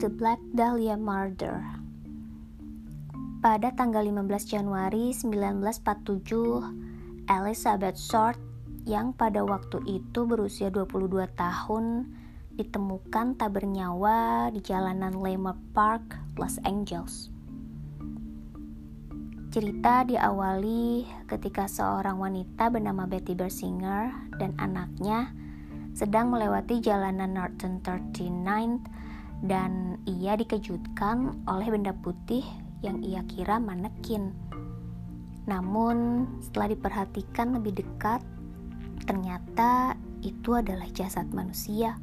The Black Dahlia Murder. Pada tanggal 15 Januari 1947, Elizabeth Short yang pada waktu itu berusia 22 tahun ditemukan tak bernyawa di jalanan Leimert Park, Los Angeles. Cerita diawali ketika seorang wanita bernama Betty Bersinger dan anaknya sedang melewati jalanan Northern 39 dan ia dikejutkan oleh benda putih yang ia kira manekin. Namun, setelah diperhatikan lebih dekat, ternyata itu adalah jasad manusia.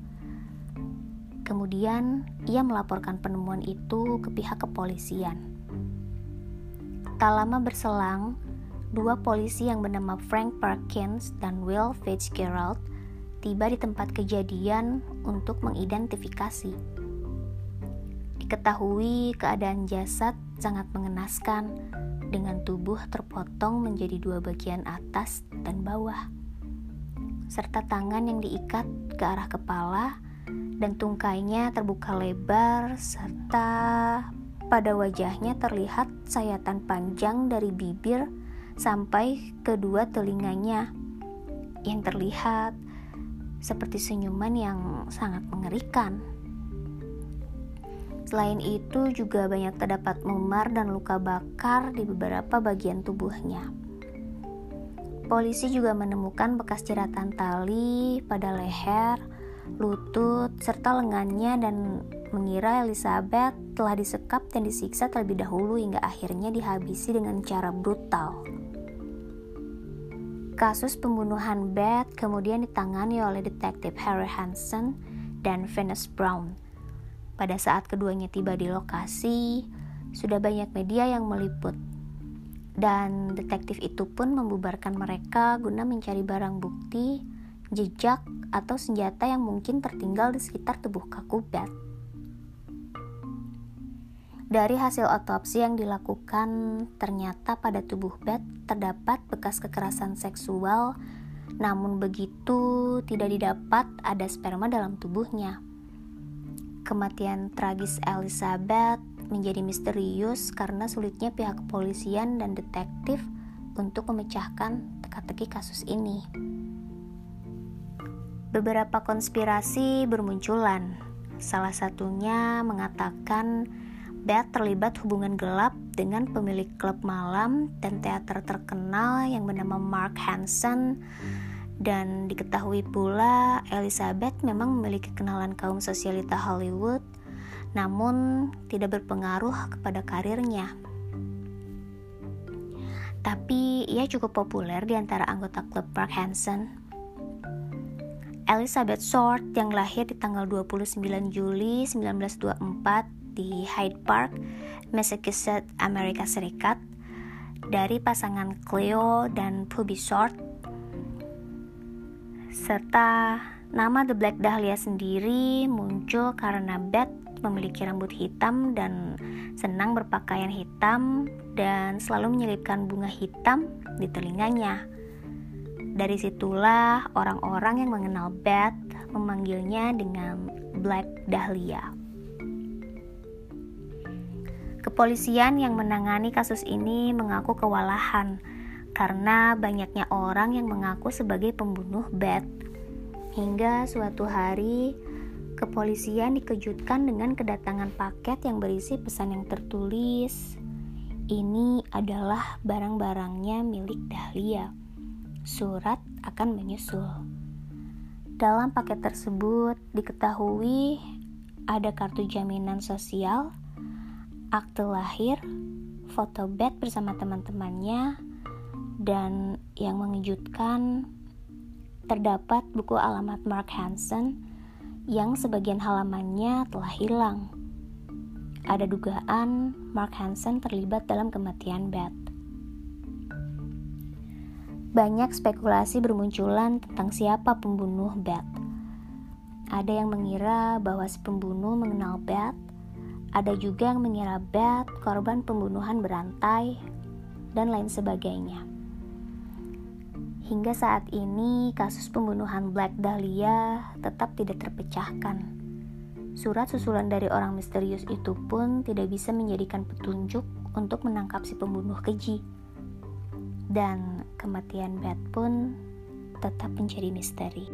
Kemudian, ia melaporkan penemuan itu ke pihak kepolisian. Tak lama berselang, dua polisi yang bernama Frank Perkins dan Will Fitzgerald tiba di tempat kejadian untuk mengidentifikasi. Diketahui keadaan jasad sangat mengenaskan dengan tubuh terpotong menjadi dua bagian atas dan bawah, serta tangan yang diikat ke arah kepala dan tungkainya terbuka lebar serta pada wajahnya terlihat sayatan panjang dari bibir sampai kedua telinganya yang terlihat seperti senyuman yang sangat mengerikan. Selain itu, juga banyak terdapat memar dan luka bakar di beberapa bagian tubuhnya. Polisi juga menemukan bekas jeratan tali pada leher, lutut, serta lengannya dan mengira Elizabeth telah disekap dan disiksa terlebih dahulu hingga akhirnya dihabisi dengan cara brutal. Kasus pembunuhan Beth kemudian ditangani oleh detektif Harry Hansen dan Venus Brown. Pada saat keduanya tiba di lokasi, sudah banyak media yang meliput. Dan detektif itu pun membubarkan mereka guna mencari barang bukti, jejak, atau senjata yang mungkin tertinggal di sekitar tubuh kaku Beth. Dari hasil otopsi yang dilakukan, ternyata pada tubuh Beth terdapat bekas kekerasan seksual, namun begitu tidak didapat ada sperma dalam tubuhnya. Kematian tragis Elizabeth menjadi misterius karena sulitnya pihak kepolisian dan detektif untuk memecahkan teka-teki kasus ini. Beberapa konspirasi bermunculan, salah satunya mengatakan Beth terlibat hubungan gelap dengan pemilik klub malam dan teater terkenal yang bernama Mark Hansen dan diketahui pula Elizabeth memang memiliki kenalan kaum sosialita Hollywood namun tidak berpengaruh kepada karirnya. Tapi ia cukup populer di antara anggota klub Mark Hansen. Elizabeth Short yang lahir di tanggal 29 Juli 1924 di Hyde Park, Massachusetts, Amerika Serikat dari pasangan Cleo dan Puby Short serta nama The Black Dahlia sendiri muncul karena Beth memiliki rambut hitam dan senang berpakaian hitam dan selalu menyelipkan bunga hitam di telinganya. Dari situlah orang-orang yang mengenal Beth memanggilnya dengan Black Dahlia. Kepolisian yang menangani kasus ini mengaku kewalahan karena banyaknya orang yang mengaku sebagai pembunuh Beth. Hingga suatu hari, kepolisian dikejutkan dengan kedatangan paket yang berisi pesan yang tertulis. Ini adalah barang-barangnya milik Dahlia. Surat akan menyusul. Dalam paket tersebut diketahui ada kartu jaminan sosial, akte lahir, foto bed bersama teman-temannya, dan yang mengejutkan terdapat buku alamat Mark Hansen yang sebagian halamannya telah hilang. Ada dugaan Mark Hansen terlibat dalam kematian Beth. Banyak spekulasi bermunculan tentang siapa pembunuh Beth. Ada yang mengira bahwa si pembunuh mengenal Beth ada juga yang mengira Beth korban pembunuhan berantai dan lain sebagainya. Hingga saat ini, kasus pembunuhan Black Dahlia tetap tidak terpecahkan. Surat susulan dari orang misterius itu pun tidak bisa menjadikan petunjuk untuk menangkap si pembunuh keji. Dan kematian Beth pun tetap menjadi misteri.